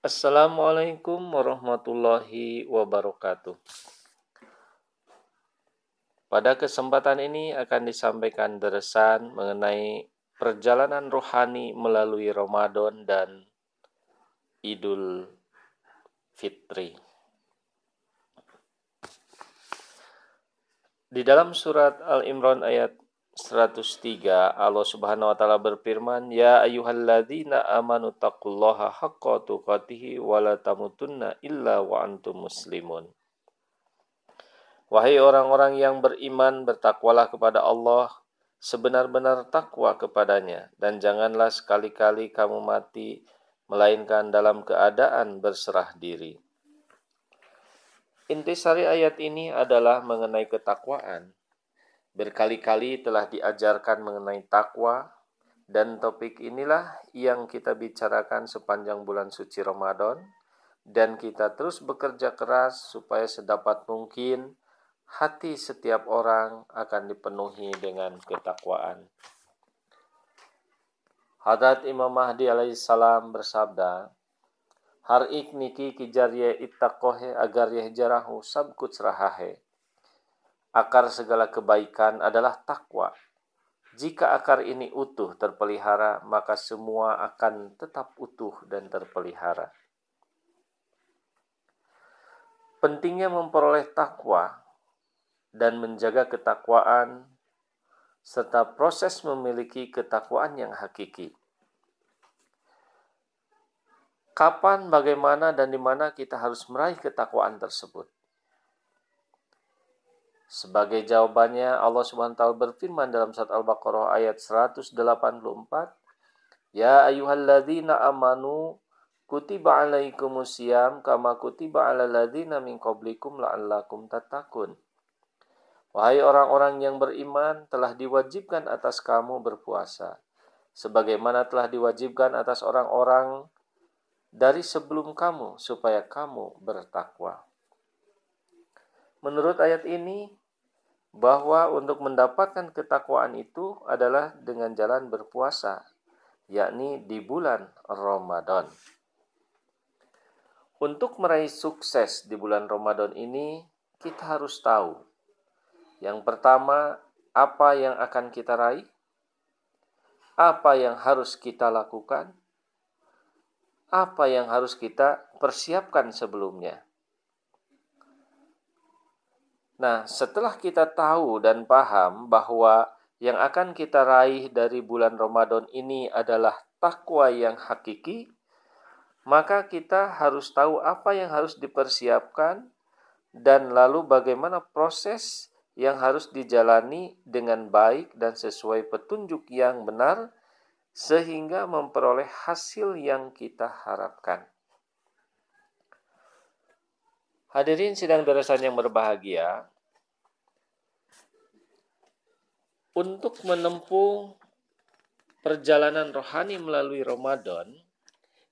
Assalamualaikum warahmatullahi wabarakatuh. Pada kesempatan ini akan disampaikan deresan mengenai perjalanan rohani melalui Ramadan dan Idul Fitri. Di dalam surat Al-Imran ayat 103 Allah Subhanahu wa taala berfirman ya ayyuhalladzina amanu taqullaha haqqa tuqatih wa la tamutunna illa wa antum muslimun. Wahai orang-orang yang beriman bertakwalah kepada Allah sebenar-benar takwa kepadanya dan janganlah sekali-kali kamu mati melainkan dalam keadaan berserah diri. Intisari ayat ini adalah mengenai ketakwaan Berkali-kali telah diajarkan mengenai takwa dan topik inilah yang kita bicarakan sepanjang bulan suci Ramadan dan kita terus bekerja keras supaya sedapat mungkin hati setiap orang akan dipenuhi dengan ketakwaan. Hadrat Imam Mahdi alaihissalam bersabda, Har ik niki kijar ye ittakohe agar ye jarahu sabkut serahahe Akar segala kebaikan adalah takwa. Jika akar ini utuh terpelihara, maka semua akan tetap utuh dan terpelihara. Pentingnya memperoleh takwa dan menjaga ketakwaan serta proses memiliki ketakwaan yang hakiki. Kapan, bagaimana, dan di mana kita harus meraih ketakwaan tersebut? Sebagai jawabannya Allah taala berfirman dalam surat Al-Baqarah ayat 184, Ya ayyuhalladzina amanu kutiba alaikumusiyam kama kutiba alal ladzina min qablikum la'allakum tattaqun. Wahai orang-orang yang beriman, telah diwajibkan atas kamu berpuasa sebagaimana telah diwajibkan atas orang-orang dari sebelum kamu supaya kamu bertakwa. Menurut ayat ini, bahwa untuk mendapatkan ketakwaan itu adalah dengan jalan berpuasa, yakni di bulan Ramadan. Untuk meraih sukses di bulan Ramadan ini, kita harus tahu yang pertama, apa yang akan kita raih, apa yang harus kita lakukan, apa yang harus kita persiapkan sebelumnya Nah, setelah kita tahu dan paham bahwa yang akan kita raih dari bulan Ramadan ini adalah takwa yang hakiki, maka kita harus tahu apa yang harus dipersiapkan dan lalu bagaimana proses yang harus dijalani dengan baik dan sesuai petunjuk yang benar sehingga memperoleh hasil yang kita harapkan. Hadirin sidang darasan yang berbahagia, untuk menempuh perjalanan rohani melalui Ramadan,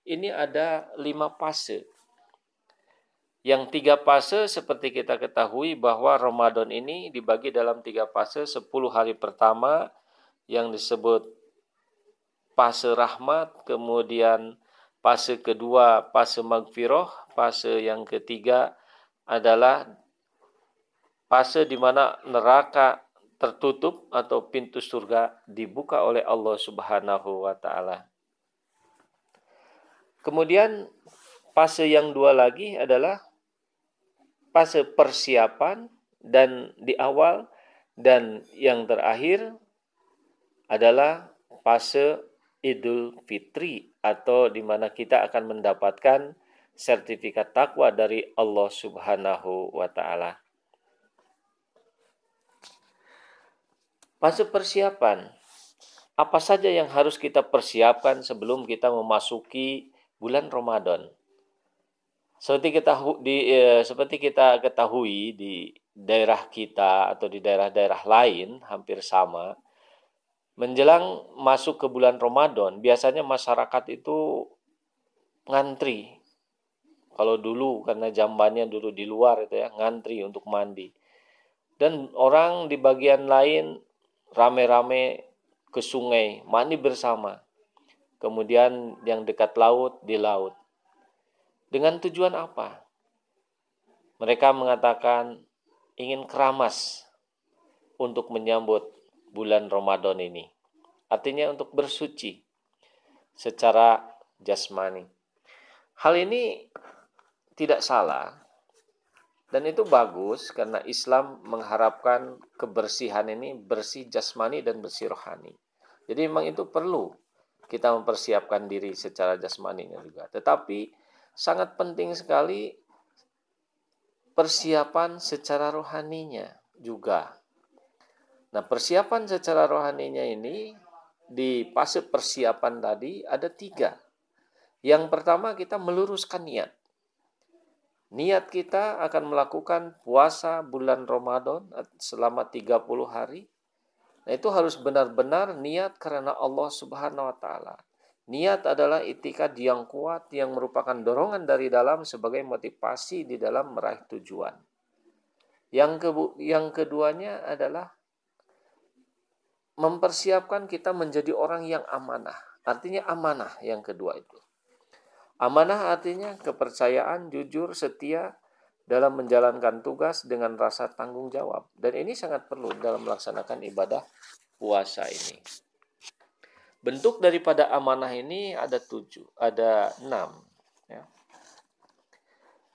ini ada lima fase. Yang tiga fase seperti kita ketahui bahwa Ramadan ini dibagi dalam tiga fase, sepuluh hari pertama yang disebut fase rahmat, kemudian fase kedua fase magfiroh, fase yang ketiga adalah fase di mana neraka tertutup atau pintu surga dibuka oleh Allah Subhanahu wa taala. Kemudian fase yang dua lagi adalah fase persiapan dan di awal dan yang terakhir adalah fase Idul Fitri atau di mana kita akan mendapatkan sertifikat takwa dari Allah Subhanahu wa taala. Fase persiapan. Apa saja yang harus kita persiapkan sebelum kita memasuki bulan Ramadan? Seperti kita di eh, seperti kita ketahui di daerah kita atau di daerah-daerah lain hampir sama menjelang masuk ke bulan Ramadan biasanya masyarakat itu ngantri kalau dulu karena jambannya dulu di luar itu ya, ngantri untuk mandi. Dan orang di bagian lain rame-rame ke sungai, mandi bersama. Kemudian yang dekat laut di laut. Dengan tujuan apa? Mereka mengatakan ingin keramas untuk menyambut bulan Ramadan ini. Artinya untuk bersuci secara jasmani. Hal ini tidak salah dan itu bagus karena Islam mengharapkan kebersihan ini bersih jasmani dan bersih rohani. Jadi memang itu perlu kita mempersiapkan diri secara jasmaninya juga. Tetapi sangat penting sekali persiapan secara rohaninya juga. Nah, persiapan secara rohaninya ini di fase persiapan tadi ada tiga. Yang pertama kita meluruskan niat. Niat kita akan melakukan puasa bulan Ramadan selama 30 hari. Nah, itu harus benar-benar niat karena Allah Subhanahu wa taala. Niat adalah itikad yang kuat yang merupakan dorongan dari dalam sebagai motivasi di dalam meraih tujuan. Yang, ke, yang keduanya adalah mempersiapkan kita menjadi orang yang amanah. Artinya amanah yang kedua itu. Amanah artinya kepercayaan, jujur, setia dalam menjalankan tugas dengan rasa tanggung jawab. Dan ini sangat perlu dalam melaksanakan ibadah puasa ini. Bentuk daripada amanah ini ada tujuh, ada enam. Ya.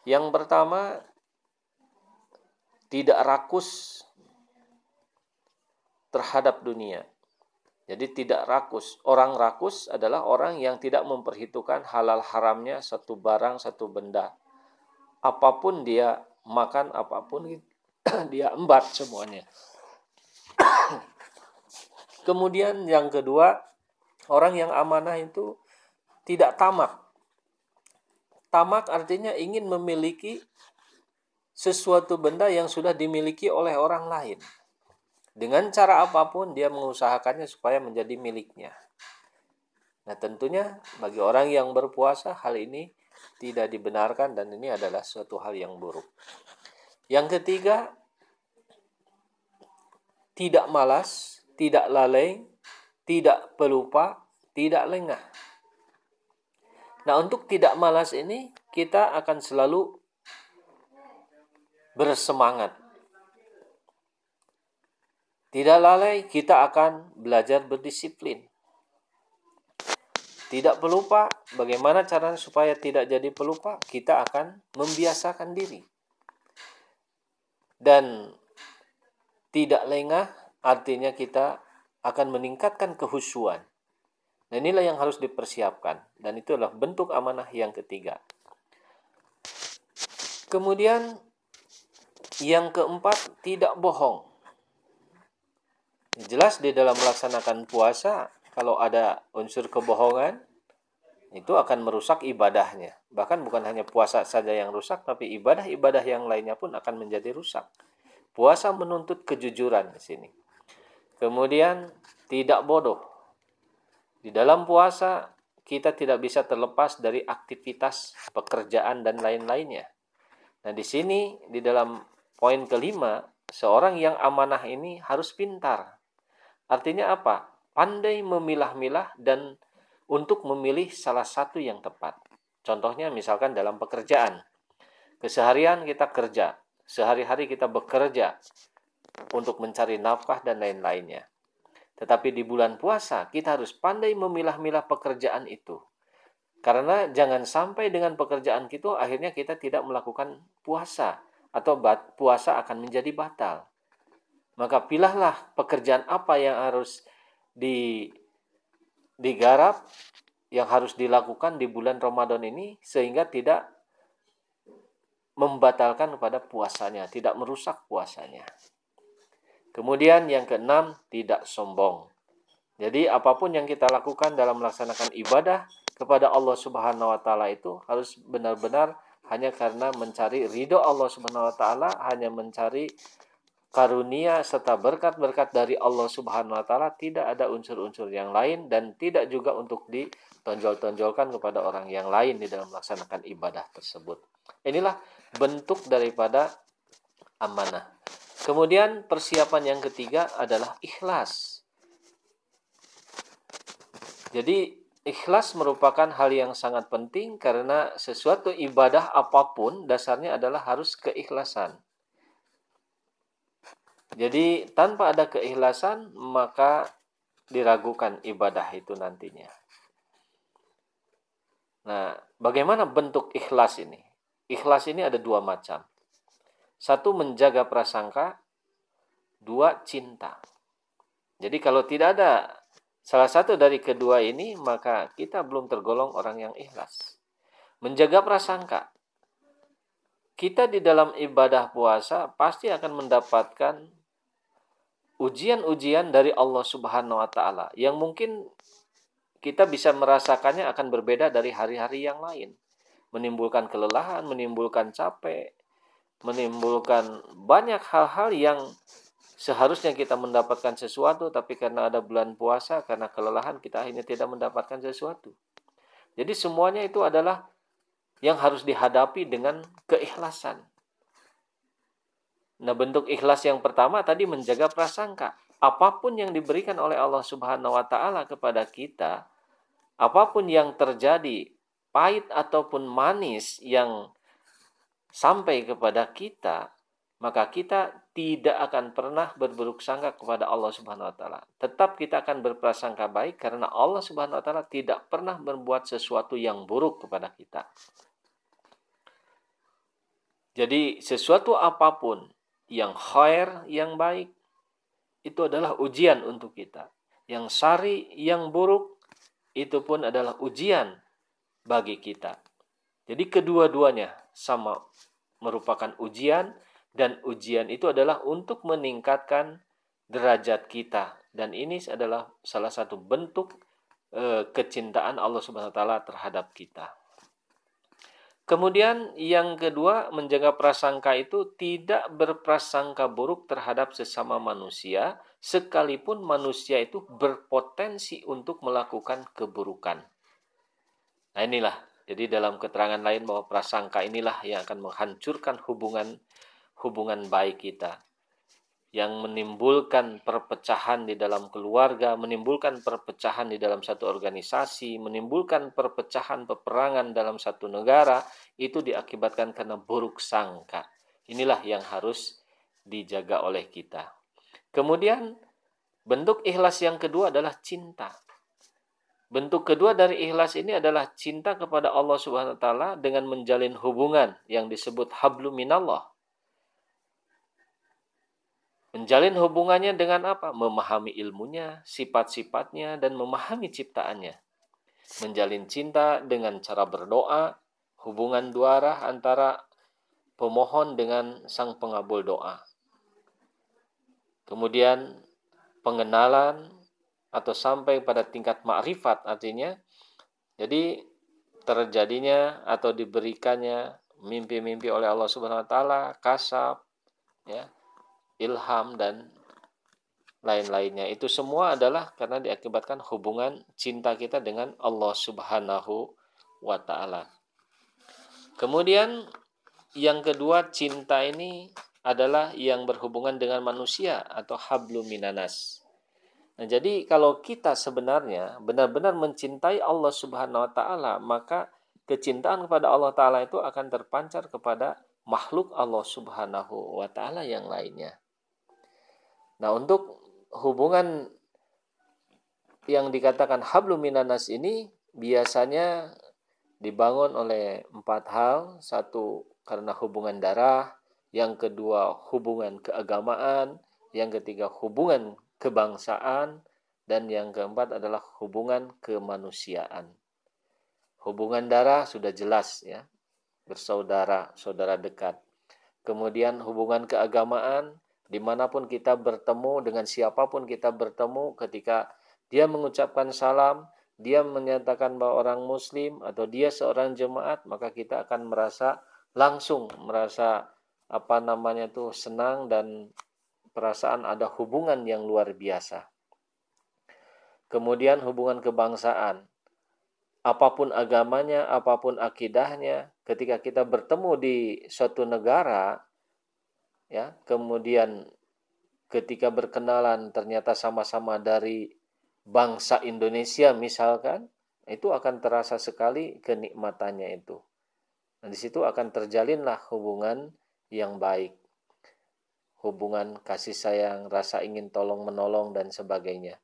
Yang pertama, tidak rakus terhadap dunia. Jadi tidak rakus. Orang rakus adalah orang yang tidak memperhitungkan halal haramnya satu barang, satu benda. Apa pun dia makan, apa pun dia embat semuanya. Kemudian yang kedua, Orang yang amanah itu tidak tamak. Tamak artinya ingin memiliki sesuatu benda yang sudah dimiliki oleh orang lain. Dengan cara apa pun dia mengusahakannya supaya menjadi miliknya. Nah, tentunya bagi orang yang berpuasa hal ini tidak dibenarkan dan ini adalah suatu hal yang buruk. Yang ketiga, tidak malas, tidak lalai, tidak pelupa, tidak lengah. Nah, untuk tidak malas ini kita akan selalu bersemangat. Tidak lalai, kita akan belajar berdisiplin. Tidak pelupa, bagaimana caranya supaya tidak jadi pelupa? Kita akan membiasakan diri. Dan tidak lengah artinya kita akan meningkatkan kehusuan. Nah inilah yang harus dipersiapkan dan itu adalah bentuk amanah yang ketiga. Kemudian yang keempat tidak bohong. Jelas di dalam melaksanakan puasa kalau ada unsur kebohongan itu akan merusak ibadahnya. Bahkan bukan hanya puasa saja yang rusak tapi ibadah-ibadah yang lainnya pun akan menjadi rusak. Puasa menuntut kejujuran di sini. Kemudian tidak bodoh. Di dalam puasa kita tidak bisa terlepas dari aktivitas pekerjaan dan lain-lainnya. Nah, di sini di dalam poin kelima, seorang yang amanah ini harus pintar. Artinya apa? Pandai memilah-milah dan untuk memilih salah satu yang tepat. Contohnya misalkan dalam pekerjaan. Keseharian kita kerja, sehari-hari kita bekerja untuk mencari nafkah dan lain-lainnya. Tetapi di bulan puasa kita harus pandai memilah-milah pekerjaan itu. Karena jangan sampai dengan pekerjaan kita akhirnya kita tidak melakukan puasa atau puasa akan menjadi batal. Maka pilahlah pekerjaan apa yang harus di digarap yang harus dilakukan di bulan Ramadan ini sehingga tidak membatalkan pada puasanya, tidak merusak puasanya. Kemudian yang keenam, tidak sombong. Jadi apa pun yang kita lakukan dalam melaksanakan ibadah kepada Allah Subhanahu wa taala itu harus benar-benar hanya karena mencari ridho Allah Subhanahu wa taala, hanya mencari karunia serta berkat-berkat dari Allah Subhanahu wa taala, tidak ada unsur-unsur yang lain dan tidak juga untuk ditonjol-tonjolkan kepada orang yang lain di dalam melaksanakan ibadah tersebut. Inilah bentuk daripada amanah. Kemudian persiapan yang ketiga adalah ikhlas. Jadi ikhlas merupakan hal yang sangat penting karena sesuatu ibadah apa pun dasarnya adalah harus keikhlasan. Jadi tanpa ada keikhlasan maka diragukan ibadah itu nantinya. Nah, bagaimana bentuk ikhlas ini? Ikhlas ini ada dua macam. Satu menjaga prasangka, dua cinta. Jadi kalau tidak ada salah satu dari kedua ini, maka kita belum tergolong orang yang ikhlas. Menjaga prasangka. Kita di dalam ibadah puasa pasti akan mendapatkan ujian-ujian dari Allah Subhanahu wa taala yang mungkin kita bisa merasakannya akan berbeda dari hari-hari yang lain. Menimbulkan kelelahan, menimbulkan capek, menimbulkan banyak hal-hal yang seharusnya kita mendapatkan sesuatu tapi karena ada bulan puasa, karena kelelahan kita akhirnya tidak mendapatkan sesuatu. Jadi semuanya itu adalah yang harus dihadapi dengan keikhlasan. Nah, bentuk ikhlas yang pertama tadi menjaga prasangka. Apa pun yang diberikan oleh Allah Subhanahu wa taala kepada kita, apa pun yang terjadi, pahit ataupun manis yang sampai kepada kita, maka kita tidak akan pernah berburuk sangka kepada Allah Subhanahu wa taala. Tetap kita akan berprasangka baik karena Allah Subhanahu wa taala tidak pernah membuat sesuatu yang buruk kepada kita. Jadi sesuatu apa pun yang khair, yang baik itu adalah ujian untuk kita. Yang sari, yang buruk itu pun adalah ujian bagi kita. Jadi kedua-duanya sama merupakan ujian dan ujian itu adalah untuk meningkatkan derajat kita dan ini adalah salah satu bentuk e, kecintaan Allah Subhanahu wa taala terhadap kita. Kemudian yang kedua menjaga prasangka itu tidak berprasangka buruk terhadap sesama manusia sekalipun manusia itu berpotensi untuk melakukan keburukan. Nah inilah jadi dalam keterangan lain bahwa prasangka inilah yang akan menghancurkan hubungan hubungan baik kita yang menimbulkan perpecahan di dalam keluarga, menimbulkan perpecahan di dalam satu organisasi, menimbulkan perpecahan peperangan dalam satu negara, itu diakibatkan karena buruk sangka. Inilah yang harus dijaga oleh kita. Kemudian bentuk ikhlas yang kedua adalah cinta. Bentuk kedua dari ikhlas ini adalah cinta kepada Allah Subhanahu wa taala dengan menjalin hubungan yang disebut hablu minallah Menjalin hubungannya dengan apa? Memahami ilmunya, sifat-sifatnya, dan memahami ciptaannya. Menjalin cinta dengan cara berdoa, hubungan dua arah antara pemohon dengan sang pengabul doa. Kemudian pengenalan atau sampai pada tingkat makrifat artinya jadi terjadinya atau diberikannya mimpi-mimpi oleh Allah Subhanahu wa taala, kasab ya ilham dan lain-lainnya itu semua adalah karena diakibatkan hubungan cinta kita dengan Allah Subhanahu wa taala. Kemudian yang kedua cinta ini adalah yang berhubungan dengan manusia atau hablu minanas. Nah, jadi kalau kita sebenarnya benar-benar mencintai Allah Subhanahu wa taala, maka kecintaan kepada Allah taala itu akan terpancar kepada makhluk Allah Subhanahu wa taala yang lainnya. Nah, untuk hubungan yang dikatakan hablu minanas ini biasanya dibangun oleh empat hal. Satu, karena hubungan darah. Yang kedua, hubungan keagamaan. Yang ketiga, hubungan kebangsaan. Dan yang keempat adalah hubungan kemanusiaan. Hubungan darah sudah jelas ya. Bersaudara, saudara dekat. Kemudian hubungan keagamaan di mana pun kita bertemu dengan siapa pun kita bertemu ketika dia mengucapkan salam dia menyatakan bahwa orang muslim atau dia seorang jemaat maka kita akan merasa langsung merasa apa namanya tuh senang dan perasaan ada hubungan yang luar biasa. Kemudian hubungan kebangsaan. Apa pun agamanya apa pun akidahnya ketika kita bertemu di suatu negara ya kemudian ketika berkenalan ternyata sama-sama dari bangsa Indonesia misalkan itu akan terasa sekali kenikmatannya itu. Dan di situ akan terjalinlah hubungan yang baik. Hubungan kasih sayang, rasa ingin tolong menolong dan sebagainya.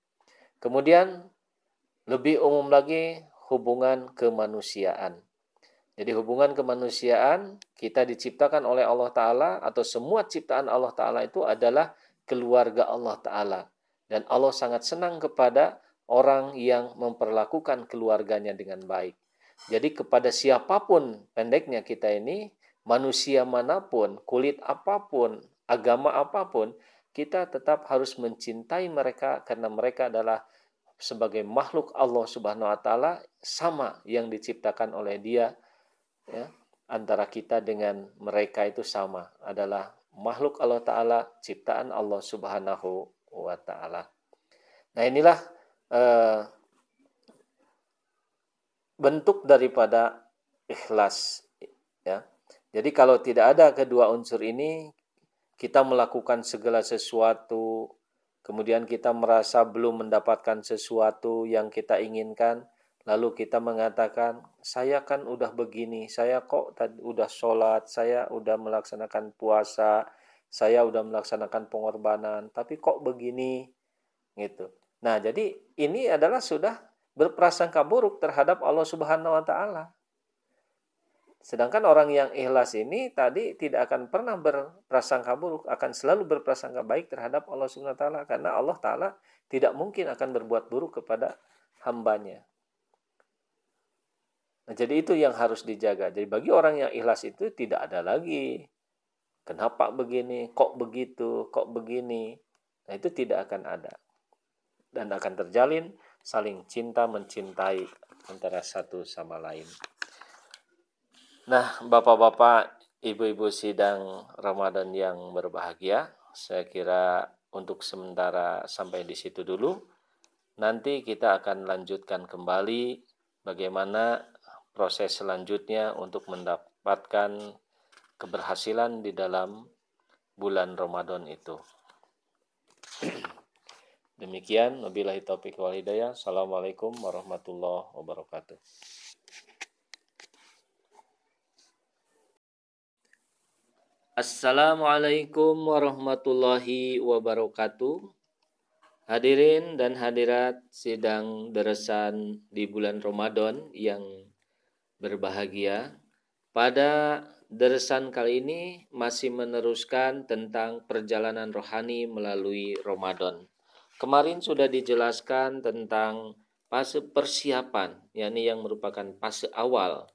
Kemudian lebih umum lagi hubungan kemanusiaan. Jadi hubungan kemanusiaan kita diciptakan oleh Allah Ta'ala atau semua ciptaan Allah Ta'ala itu adalah keluarga Allah Ta'ala. Dan Allah sangat senang kepada orang yang memperlakukan keluarganya dengan baik. Jadi kepada siapa pun pendeknya kita ini, manusia mana pun, kulit apa pun, agama apa pun, kita tetap harus mencintai mereka karena mereka adalah sebagai makhluk Allah Subhanahu wa taala sama yang diciptakan oleh Dia ya antara kita dengan mereka itu sama adalah makhluk Allah taala ciptaan Allah Subhanahu wa taala. Nah, inilah eh, bentuk daripada ikhlas ya. Jadi kalau tidak ada kedua unsur ini kita melakukan segala sesuatu kemudian kita merasa belum mendapatkan sesuatu yang kita inginkan lalu kita mengatakan saya kan udah begini saya kok tadi udah sholat saya udah melaksanakan puasa saya udah melaksanakan pengorbanan tapi kok begini gitu Nah, jadi ini adalah sudah berprasangka buruk terhadap Allah Subhanahu wa taala. Sedangkan orang yang ikhlas ini tadi tidak akan pernah berprasangka buruk, akan selalu berprasangka baik terhadap Allah Subhanahu wa taala karena Allah taala tidak mungkin akan berbuat buruk kepada hambanya. Nah, jadi itu yang harus dijaga. Jadi bagi orang yang ikhlas itu tidak ada lagi kenapa begini, kok begitu, kok begini. Nah, itu tidak akan ada dan akan terjalin saling cinta mencintai antara satu sama lain. Nah, Bapak-bapak, Ibu-ibu sidang Ramadan yang berbahagia, saya kira untuk sementara sampai di situ dulu. Nanti kita akan lanjutkan kembali bagaimana proses selanjutnya untuk mendapatkan keberhasilan di dalam bulan Ramadan itu. Demikian, wabillahi taufiq wal hidayah. Assalamualaikum warahmatullahi wabarakatuh. Assalamualaikum warahmatullahi wabarakatuh. Hadirin dan hadirat sidang deresan di bulan Ramadan yang berbahagia. Pada deresan kali ini masih meneruskan tentang perjalanan rohani melalui Ramadan. Kemarin sudah dijelaskan tentang fase persiapan, yakni yang merupakan fase awal,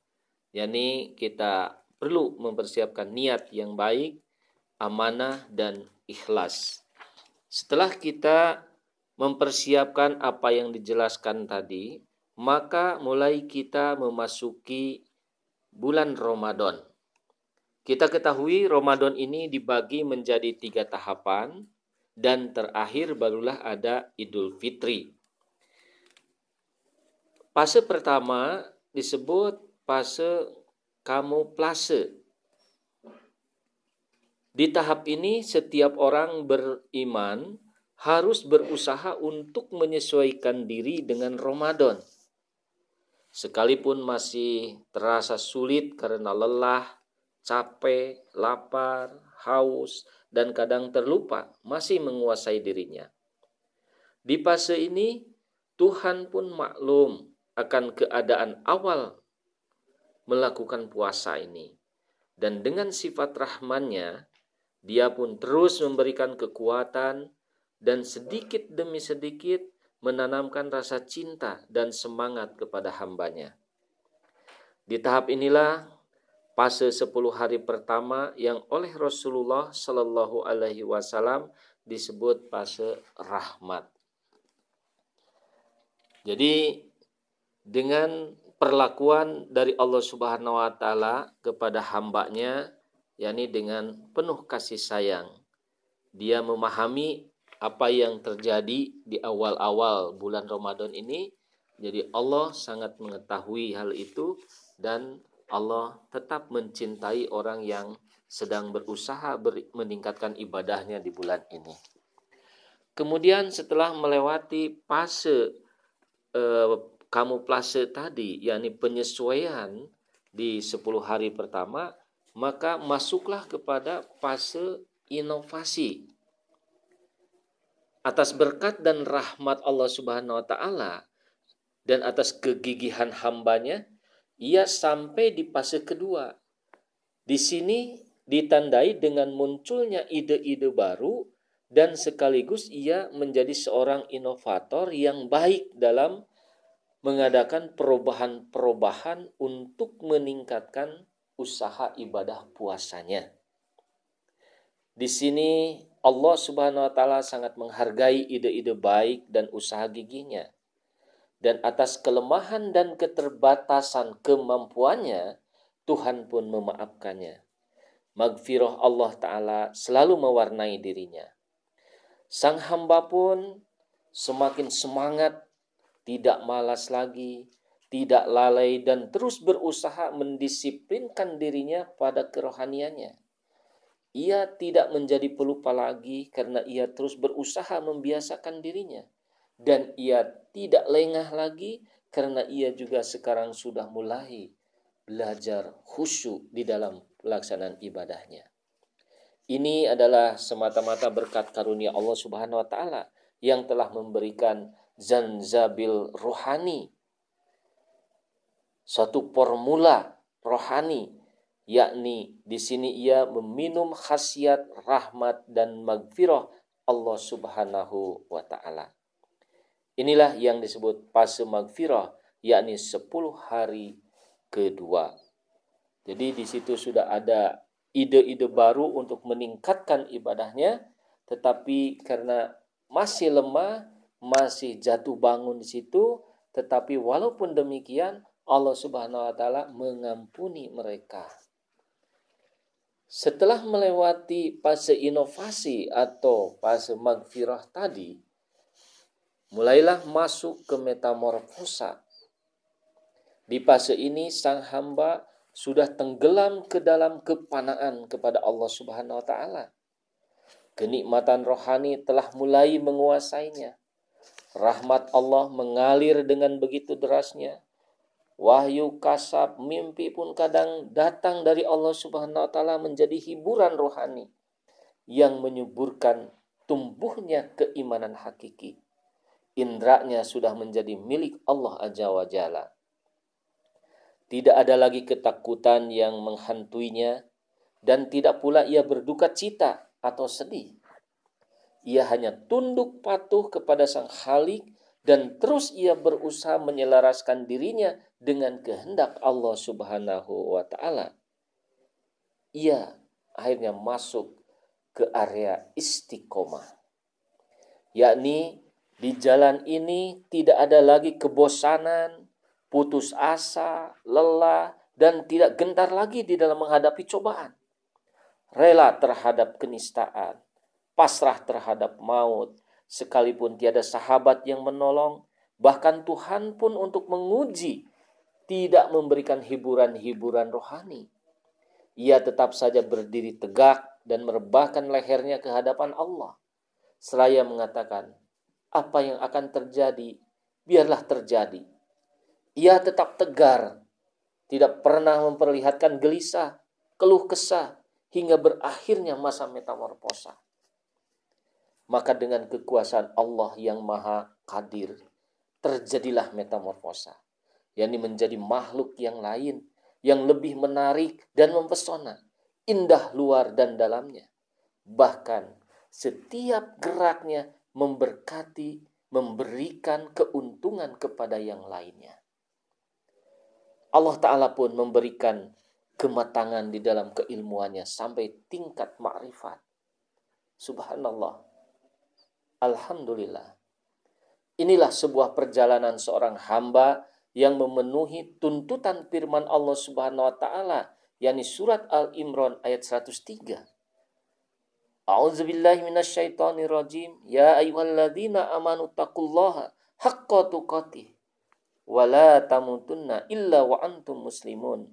yakni kita perlu mempersiapkan niat yang baik, amanah dan ikhlas. Setelah kita mempersiapkan apa yang dijelaskan tadi, maka mulai kita memasuki bulan Ramadan. Kita ketahui Ramadan ini dibagi menjadi tiga tahapan, dan terakhir barulah ada Idul Fitri. Fase pertama disebut fase kamuflase. Di tahap ini setiap orang beriman harus berusaha untuk menyesuaikan diri dengan Ramadan. Sekalipun masih terasa sulit karena lelah, capek, lapar, haus, dan kadang terlupa masih menguasai dirinya. Di fase ini, Tuhan pun maklum akan keadaan awal melakukan puasa ini. Dan dengan sifat rahmannya, dia pun terus memberikan kekuatan dan sedikit demi sedikit menanamkan rasa cinta dan semangat kepada hambanya. Di tahap inilah fase 10 hari pertama yang oleh Rasulullah Shallallahu alaihi wasallam disebut fase rahmat. Jadi dengan perlakuan dari Allah Subhanahu wa taala kepada hambanya yakni dengan penuh kasih sayang. Dia memahami apa yang terjadi di awal-awal bulan Ramadan ini. Jadi Allah sangat mengetahui hal itu dan Allah tetap mencintai orang yang sedang berusaha ber meningkatkan ibadahnya di bulan ini. Kemudian setelah melewati fase eh, kamuflase tadi, yakni penyesuaian di 10 hari pertama, maka masuklah kepada fase inovasi. Atas berkat dan rahmat Allah Subhanahu wa taala dan atas kegigihan hambanya, ia sampai di fase kedua. Di sini ditandai dengan munculnya ide-ide baru dan sekaligus ia menjadi seorang inovator yang baik dalam mengadakan perubahan-perubahan untuk meningkatkan usaha ibadah puasanya. Di sini Allah Subhanahu wa taala sangat menghargai ide-ide baik dan usaha giginya. Dan atas kelemahan dan keterbatasan kemampuannya, Tuhan pun memaafkannya. Magfirah Allah Ta'ala selalu mewarnai dirinya. Sang hamba pun semakin semangat, tidak malas lagi, tidak lalai dan terus berusaha mendisiplinkan dirinya pada kerohaniannya. Ia tidak menjadi pelupa lagi karena ia terus berusaha membiasakan dirinya. Dan ia tidak lengah lagi karena ia juga sekarang sudah mulai belajar khusyuk di dalam pelaksanaan ibadahnya. Ini adalah semata-mata berkat karunia Allah Subhanahu wa taala yang telah memberikan zanzabil rohani. Satu formula rohani yakni di sini ia meminum khasiat rahmat dan magfirah Allah Subhanahu wa taala. Inilah yang disebut fase magfirah yakni 10 hari kedua. Jadi di situ sudah ada ide-ide baru untuk meningkatkan ibadahnya, tetapi karena masih lemah, masih jatuh bangun di situ, tetapi walaupun demikian Allah Subhanahu wa taala mengampuni mereka. Setelah melewati fase inovasi atau fase magfirah tadi, mulailah masuk ke metamorfosa. Di fase ini sang hamba sudah tenggelam ke dalam kepanaan kepada Allah Subhanahu wa taala. Kenikmatan rohani telah mulai menguasainya. Rahmat Allah mengalir dengan begitu derasnya. Wahyu kasab mimpi pun kadang datang dari Allah Subhanahu wa taala menjadi hiburan rohani yang menyuburkan tumbuhnya keimanan hakiki. Indranya sudah menjadi milik Allah Azza wa Jalla. Tidak ada lagi ketakutan yang menghantuinya dan tidak pula ia berduka cita atau sedih. Ia hanya tunduk patuh kepada Sang Khalik dan terus ia berusaha menyelaraskan dirinya dengan kehendak Allah Subhanahu wa taala. Ia akhirnya masuk ke area istiqomah. Yakni di jalan ini tidak ada lagi kebosanan, putus asa, lelah, dan tidak gentar lagi di dalam menghadapi cobaan. Rela terhadap kenistaan, pasrah terhadap maut, sekalipun tiada sahabat yang menolong, bahkan Tuhan pun untuk menguji tidak memberikan hiburan-hiburan rohani. Ia tetap saja berdiri tegak dan merebahkan lehernya ke hadapan Allah. Seraya mengatakan, apa yang akan terjadi, biarlah terjadi ia tetap tegar, tidak pernah memperlihatkan gelisah, keluh kesah, hingga berakhirnya masa metamorfosa. Maka dengan kekuasaan Allah yang maha kadir, terjadilah metamorfosa, yakni menjadi makhluk yang lain, yang lebih menarik dan mempesona, indah luar dan dalamnya. Bahkan setiap geraknya memberkati, memberikan keuntungan kepada yang lainnya. Allah Ta'ala pun memberikan kematangan di dalam keilmuannya sampai tingkat ma'rifat. Subhanallah. Alhamdulillah. Inilah sebuah perjalanan seorang hamba yang memenuhi tuntutan firman Allah Subhanahu wa taala yakni surat Al-Imran ayat 103. A'udzubillahi minasyaitonirrajim. Ya ayyuhalladzina amanu taqullaha haqqa tuqatih wala tamutunna illa wa antum muslimun.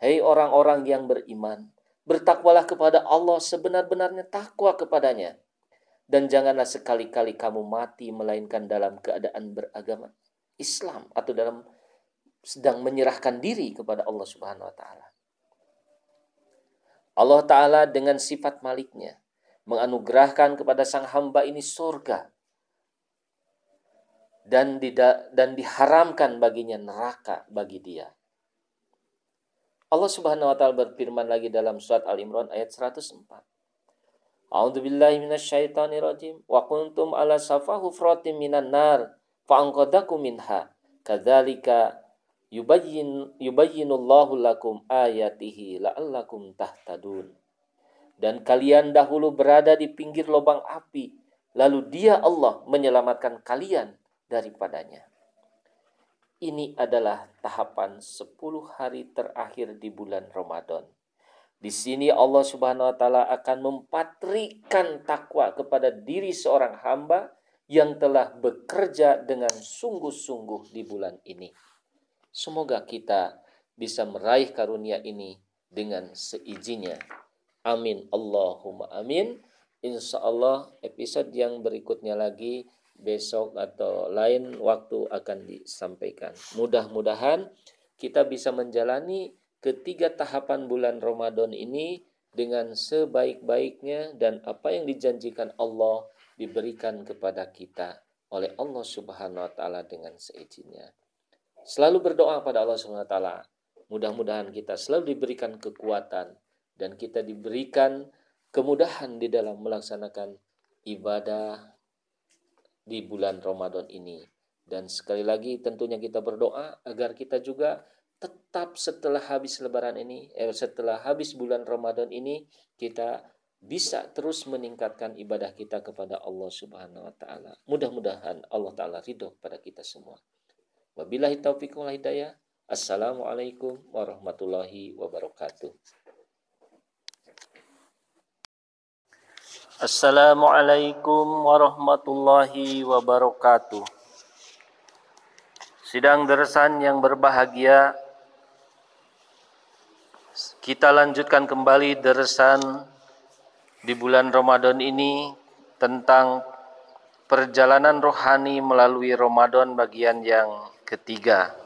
Hei orang-orang yang beriman, bertakwalah kepada Allah sebenar-benarnya takwa kepadanya. Dan janganlah sekali-kali kamu mati melainkan dalam keadaan beragama Islam atau dalam sedang menyerahkan diri kepada Allah Subhanahu wa taala. Allah taala dengan sifat maliknya menganugerahkan kepada sang hamba ini surga dan dan diharamkan baginya neraka bagi dia. Allah Subhanahu wa taala berfirman lagi dalam surat Al-Imran ayat 104. A'udzu billahi minasyaitonir rajim wa kuntum ala safa hufratin minan nar fa anqadakum minha kadzalika yubayyin yubayyinullahu lakum ayatihi la'allakum tahtadun. Dan kalian dahulu berada di pinggir lubang api, lalu Dia Allah menyelamatkan kalian daripadanya. Ini adalah tahapan 10 hari terakhir di bulan Ramadan. Di sini Allah Subhanahu wa taala akan mempatrikan takwa kepada diri seorang hamba yang telah bekerja dengan sungguh-sungguh di bulan ini. Semoga kita bisa meraih karunia ini dengan seizinnya. Amin. Allahumma amin. Insya Allah episode yang berikutnya lagi besok atau lain waktu akan disampaikan. Mudah-mudahan kita bisa menjalani ketiga tahapan bulan Ramadan ini dengan sebaik-baiknya dan apa yang dijanjikan Allah diberikan kepada kita oleh Allah Subhanahu wa taala dengan seizinnya. Selalu berdoa pada Allah Subhanahu wa taala. Mudah-mudahan kita selalu diberikan kekuatan dan kita diberikan kemudahan di dalam melaksanakan ibadah di bulan Ramadan ini. Dan sekali lagi tentunya kita berdoa agar kita juga tetap setelah habis lebaran ini, eh, setelah habis bulan Ramadan ini kita bisa terus meningkatkan ibadah kita kepada Allah Subhanahu wa taala. Mudah-mudahan Allah taala ridho pada kita semua. Wabillahi taufiq wal hidayah. Assalamualaikum warahmatullahi wabarakatuh. Assalamualaikum warahmatullahi wabarakatuh. Sidang deresan yang berbahagia, kita lanjutkan kembali deresan di bulan Ramadan ini tentang perjalanan rohani melalui Ramadan bagian yang ketiga.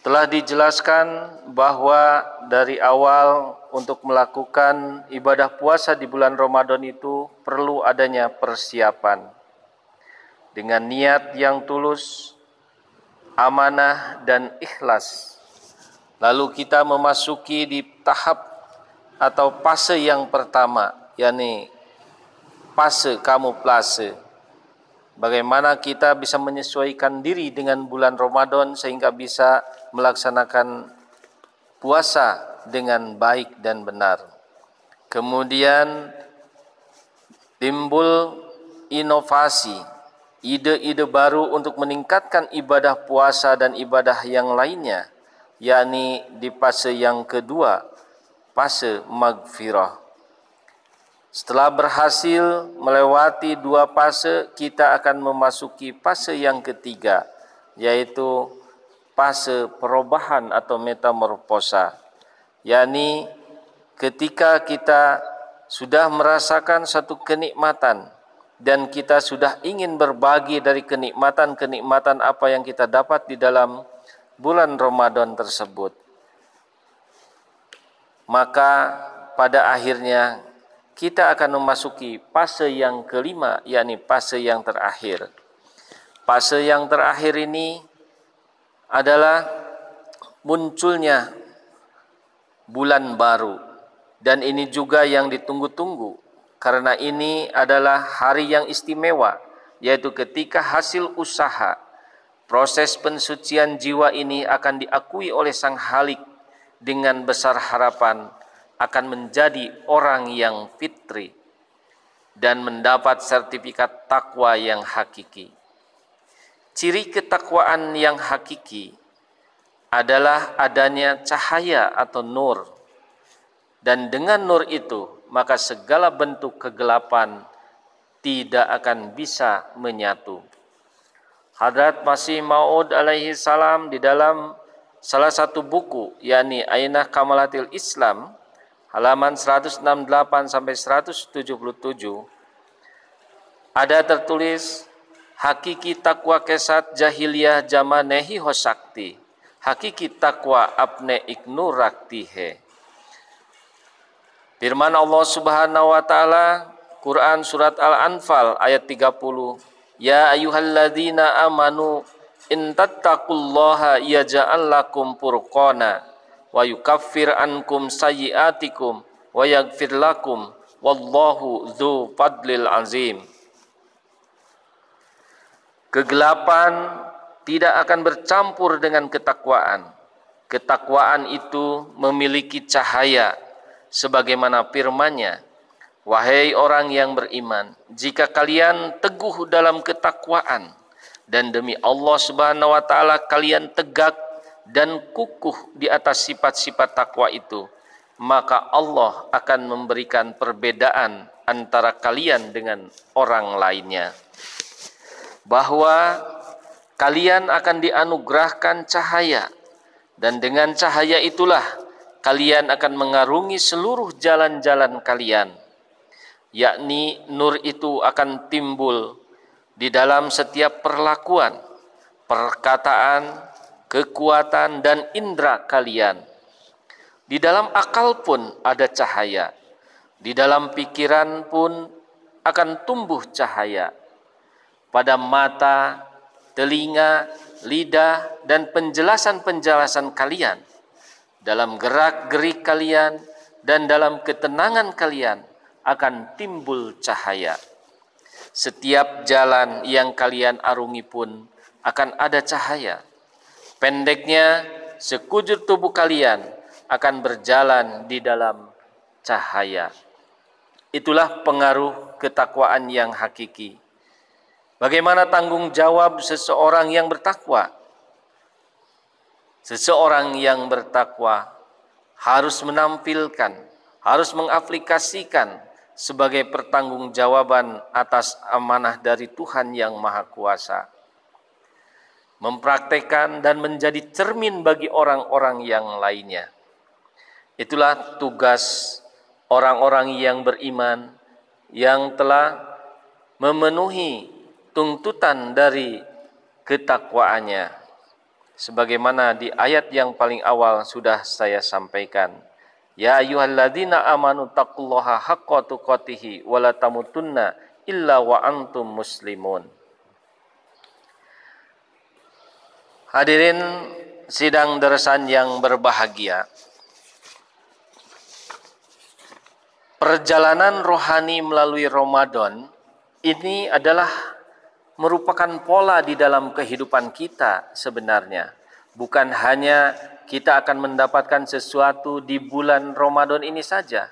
Telah dijelaskan bahwa dari awal untuk melakukan ibadah puasa di bulan Ramadan itu perlu adanya persiapan. Dengan niat yang tulus, amanah dan ikhlas. Lalu kita memasuki di tahap atau fase yang pertama, yakni fase kamuflase bagaimana kita bisa menyesuaikan diri dengan bulan Ramadan sehingga bisa melaksanakan puasa dengan baik dan benar. Kemudian timbul inovasi, ide-ide baru untuk meningkatkan ibadah puasa dan ibadah yang lainnya, yakni di fase yang kedua, fase magfirah. Setelah berhasil melewati dua fase, kita akan memasuki fase yang ketiga, yaitu fase perubahan atau metamorfosa. yakni ketika kita sudah merasakan satu kenikmatan dan kita sudah ingin berbagi dari kenikmatan-kenikmatan apa yang kita dapat di dalam bulan Ramadan tersebut. Maka pada akhirnya kita akan memasuki fase yang kelima, yakni fase yang terakhir. Fase yang terakhir ini adalah munculnya bulan baru, dan ini juga yang ditunggu-tunggu karena ini adalah hari yang istimewa, yaitu ketika hasil usaha proses pensucian jiwa ini akan diakui oleh Sang Halik dengan besar harapan akan menjadi orang yang fitri dan mendapat sertifikat takwa yang hakiki. Ciri ketakwaan yang hakiki adalah adanya cahaya atau nur. Dan dengan nur itu, maka segala bentuk kegelapan tidak akan bisa menyatu. Hadrat Masih Maud alaihi salam di dalam salah satu buku yakni Ainah Kamalatil Islam halaman 168 sampai 177 ada tertulis hakiki takwa kesat jahiliyah jamanehi hosakti. Hakiki takwa apne iknu raktihe Firman Allah Subhanahu wa taala Quran surat Al-Anfal ayat 30 Ya ayyuhalladzina amanu in tattaqullaha yaj'al lakum furqana wa yukaffir ankum sayyi'atikum wa yaghfir lakum wallahu dzu fadlil azim Kegelapan tidak akan bercampur dengan ketakwaan. Ketakwaan itu memiliki cahaya sebagaimana firman-Nya, "Wahai orang yang beriman, jika kalian teguh dalam ketakwaan dan demi Allah Subhanahu wa taala kalian tegak dan kukuh di atas sifat-sifat takwa itu, maka Allah akan memberikan perbedaan antara kalian dengan orang lainnya." bahwa kalian akan dianugerahkan cahaya dan dengan cahaya itulah kalian akan mengarungi seluruh jalan-jalan kalian yakni nur itu akan timbul di dalam setiap perlakuan perkataan kekuatan dan indera kalian. Di dalam akal pun ada cahaya. Di dalam pikiran pun akan tumbuh cahaya. Pada mata, telinga, lidah, dan penjelasan-penjelasan kalian, dalam gerak-gerik kalian, dan dalam ketenangan kalian akan timbul cahaya. Setiap jalan yang kalian arungi pun akan ada cahaya. Pendeknya, sekujur tubuh kalian akan berjalan di dalam cahaya. Itulah pengaruh ketakwaan yang hakiki Bagaimana tanggung jawab seseorang yang bertakwa? Seseorang yang bertakwa harus menampilkan, harus mengaplikasikan sebagai pertanggungjawaban atas amanah dari Tuhan yang Maha Kuasa. Mempraktekkan dan menjadi cermin bagi orang-orang yang lainnya. Itulah tugas orang-orang yang beriman yang telah memenuhi tuntutan dari ketakwaannya sebagaimana di ayat yang paling awal sudah saya sampaikan ya ayyuhalladzina amanu taqullaha haqqa tuqatih wa la tamutunna illa wa antum muslimun Hadirin sidang dersan yang berbahagia Perjalanan rohani melalui Ramadan ini adalah merupakan pola di dalam kehidupan kita sebenarnya. Bukan hanya kita akan mendapatkan sesuatu di bulan Ramadan ini saja,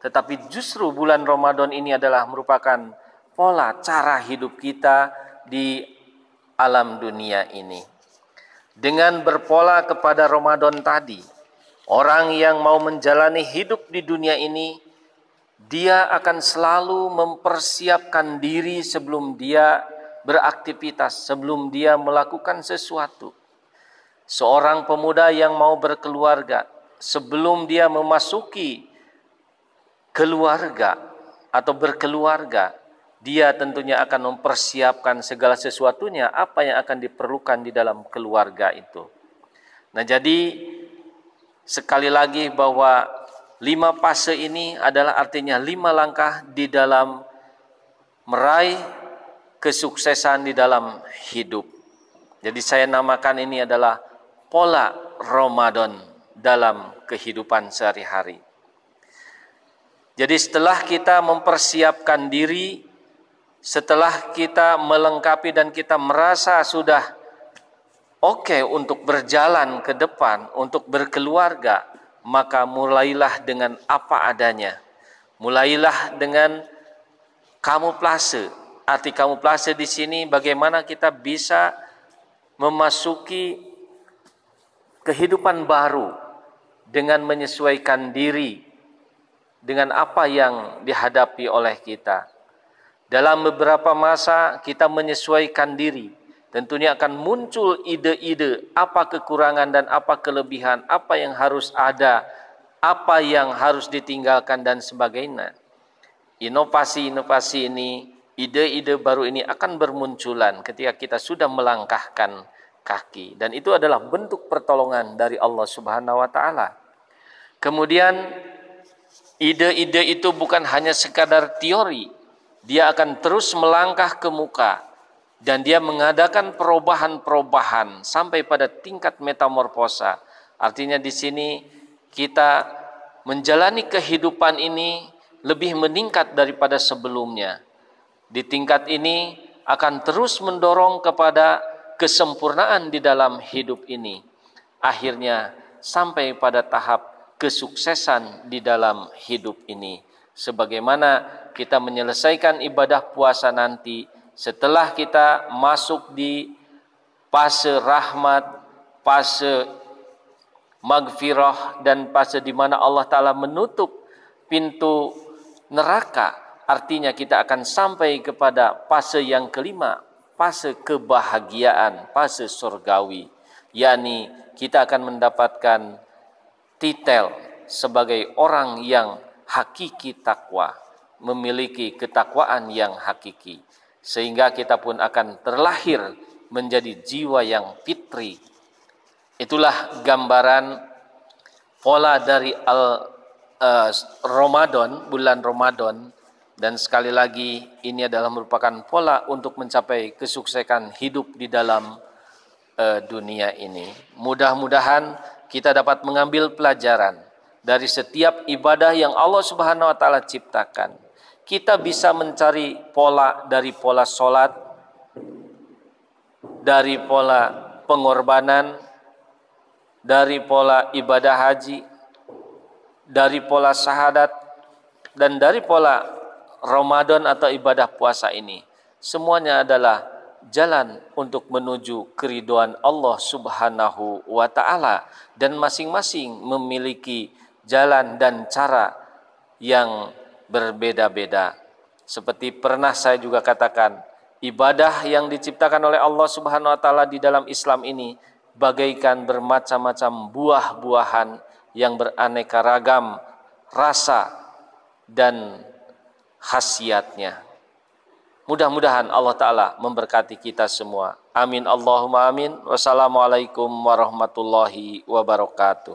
tetapi justru bulan Ramadan ini adalah merupakan pola cara hidup kita di alam dunia ini. Dengan berpola kepada Ramadan tadi, orang yang mau menjalani hidup di dunia ini, dia akan selalu mempersiapkan diri sebelum dia beraktivitas sebelum dia melakukan sesuatu. Seorang pemuda yang mau berkeluarga sebelum dia memasuki keluarga atau berkeluarga, dia tentunya akan mempersiapkan segala sesuatunya apa yang akan diperlukan di dalam keluarga itu. Nah, jadi sekali lagi bahwa lima fase ini adalah artinya lima langkah di dalam meraih kesuksesan di dalam hidup. Jadi saya namakan ini adalah pola Ramadan dalam kehidupan sehari-hari. Jadi setelah kita mempersiapkan diri, setelah kita melengkapi dan kita merasa sudah oke okay untuk berjalan ke depan, untuk berkeluarga, maka mulailah dengan apa adanya. Mulailah dengan kamu plase Arti kamuflase di sini bagaimana kita bisa memasuki kehidupan baru dengan menyesuaikan diri dengan apa yang dihadapi oleh kita. Dalam beberapa masa kita menyesuaikan diri, tentunya akan muncul ide-ide apa kekurangan dan apa kelebihan, apa yang harus ada, apa yang harus ditinggalkan dan sebagainya. Inovasi-inovasi ini ide-ide baru ini akan bermunculan ketika kita sudah melangkahkan kaki dan itu adalah bentuk pertolongan dari Allah Subhanahu wa taala. Kemudian ide-ide itu bukan hanya sekadar teori, dia akan terus melangkah ke muka dan dia mengadakan perubahan-perubahan sampai pada tingkat metamorfosa. Artinya di sini kita menjalani kehidupan ini lebih meningkat daripada sebelumnya. Di tingkat ini akan terus mendorong kepada kesempurnaan di dalam hidup ini. Akhirnya sampai pada tahap kesuksesan di dalam hidup ini. Sebagaimana kita menyelesaikan ibadah puasa nanti setelah kita masuk di fase rahmat, fase magfirah dan fase di mana Allah taala menutup pintu neraka artinya kita akan sampai kepada fase yang kelima fase kebahagiaan fase surgawi yakni kita akan mendapatkan titel sebagai orang yang hakiki takwa memiliki ketakwaan yang hakiki sehingga kita pun akan terlahir menjadi jiwa yang fitri. Itulah gambaran pola dari al uh, Ramadan, bulan Ramadan dan sekali lagi ini adalah merupakan pola untuk mencapai kesuksesan hidup di dalam uh, dunia ini. Mudah-mudahan kita dapat mengambil pelajaran dari setiap ibadah yang Allah Subhanahu wa taala ciptakan. Kita bisa mencari pola dari pola solat, dari pola pengorbanan, dari pola ibadah haji, dari pola syahadat dan dari pola Ramadan atau ibadah puasa ini semuanya adalah jalan untuk menuju keriduan Allah Subhanahu wa taala dan masing-masing memiliki jalan dan cara yang berbeda-beda. Seperti pernah saya juga katakan, ibadah yang diciptakan oleh Allah Subhanahu wa taala di dalam Islam ini bagaikan bermacam-macam buah-buahan yang beraneka ragam rasa dan khasiatnya. Mudah-mudahan Allah Ta'ala memberkati kita semua. Amin Allahumma amin. Wassalamualaikum warahmatullahi wabarakatuh.